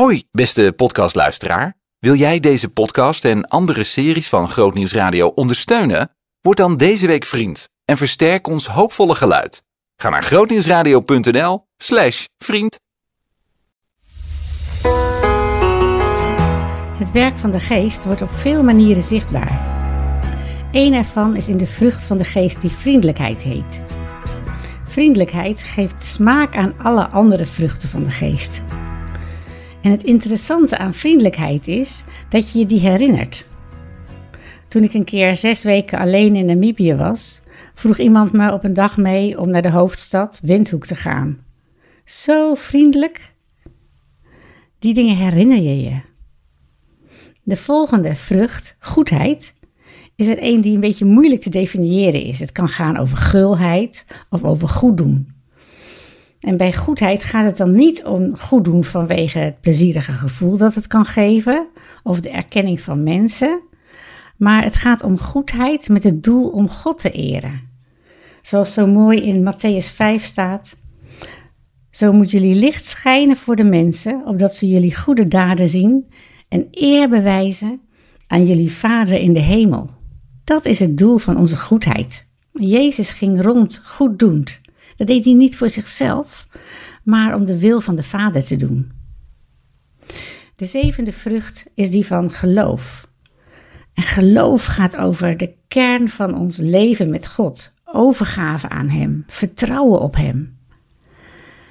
Hoi, beste podcastluisteraar. Wil jij deze podcast en andere series van Grootnieuws Radio ondersteunen? Word dan deze week vriend en versterk ons hoopvolle geluid. Ga naar grootnieuwsradio.nl slash vriend. Het werk van de geest wordt op veel manieren zichtbaar. Eén ervan is in de vrucht van de geest die vriendelijkheid heet. Vriendelijkheid geeft smaak aan alle andere vruchten van de geest. En het interessante aan vriendelijkheid is dat je je die herinnert. Toen ik een keer zes weken alleen in Namibië was, vroeg iemand me op een dag mee om naar de hoofdstad Windhoek te gaan. Zo vriendelijk. Die dingen herinner je je. De volgende vrucht, goedheid, is er een die een beetje moeilijk te definiëren is. Het kan gaan over gulheid of over goed doen. En bij goedheid gaat het dan niet om goed doen vanwege het plezierige gevoel dat het kan geven of de erkenning van mensen, maar het gaat om goedheid met het doel om God te eren. Zoals zo mooi in Matthäus 5 staat: Zo moet jullie licht schijnen voor de mensen, opdat ze jullie goede daden zien en eer bewijzen aan jullie Vader in de hemel. Dat is het doel van onze goedheid. Jezus ging rond goeddoend. Dat deed hij niet voor zichzelf, maar om de wil van de Vader te doen. De zevende vrucht is die van geloof. En geloof gaat over de kern van ons leven met God, overgave aan Hem, vertrouwen op Hem.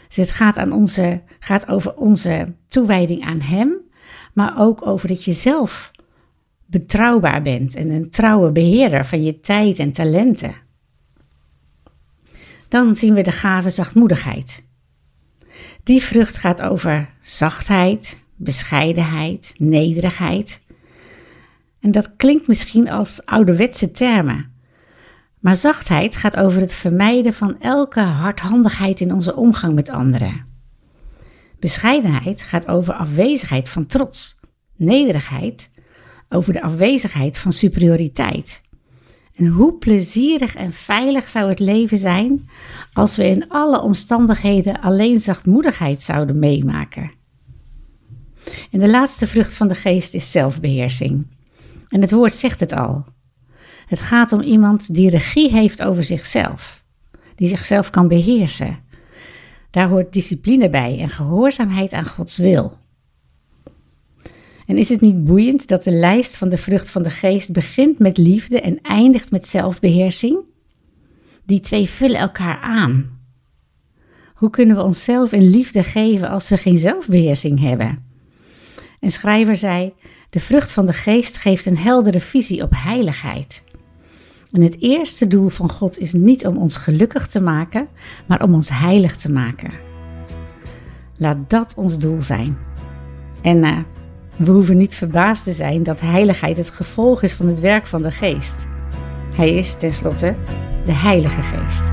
Dus het gaat, aan onze, gaat over onze toewijding aan Hem, maar ook over dat je zelf betrouwbaar bent en een trouwe beheerder van je tijd en talenten. Dan zien we de gave zachtmoedigheid. Die vrucht gaat over zachtheid, bescheidenheid, nederigheid. En dat klinkt misschien als ouderwetse termen. Maar zachtheid gaat over het vermijden van elke hardhandigheid in onze omgang met anderen. Bescheidenheid gaat over afwezigheid van trots. Nederigheid over de afwezigheid van superioriteit. En hoe plezierig en veilig zou het leven zijn als we in alle omstandigheden alleen zachtmoedigheid zouden meemaken. En de laatste vrucht van de geest is zelfbeheersing. En het woord zegt het al. Het gaat om iemand die regie heeft over zichzelf, die zichzelf kan beheersen. Daar hoort discipline bij en gehoorzaamheid aan Gods wil. En is het niet boeiend dat de lijst van de vrucht van de geest begint met liefde en eindigt met zelfbeheersing? Die twee vullen elkaar aan. Hoe kunnen we onszelf in liefde geven als we geen zelfbeheersing hebben? Een schrijver zei: De vrucht van de geest geeft een heldere visie op heiligheid. En het eerste doel van God is niet om ons gelukkig te maken, maar om ons heilig te maken. Laat dat ons doel zijn. En uh, we hoeven niet verbaasd te zijn dat heiligheid het gevolg is van het werk van de geest. Hij is tenslotte de Heilige Geest.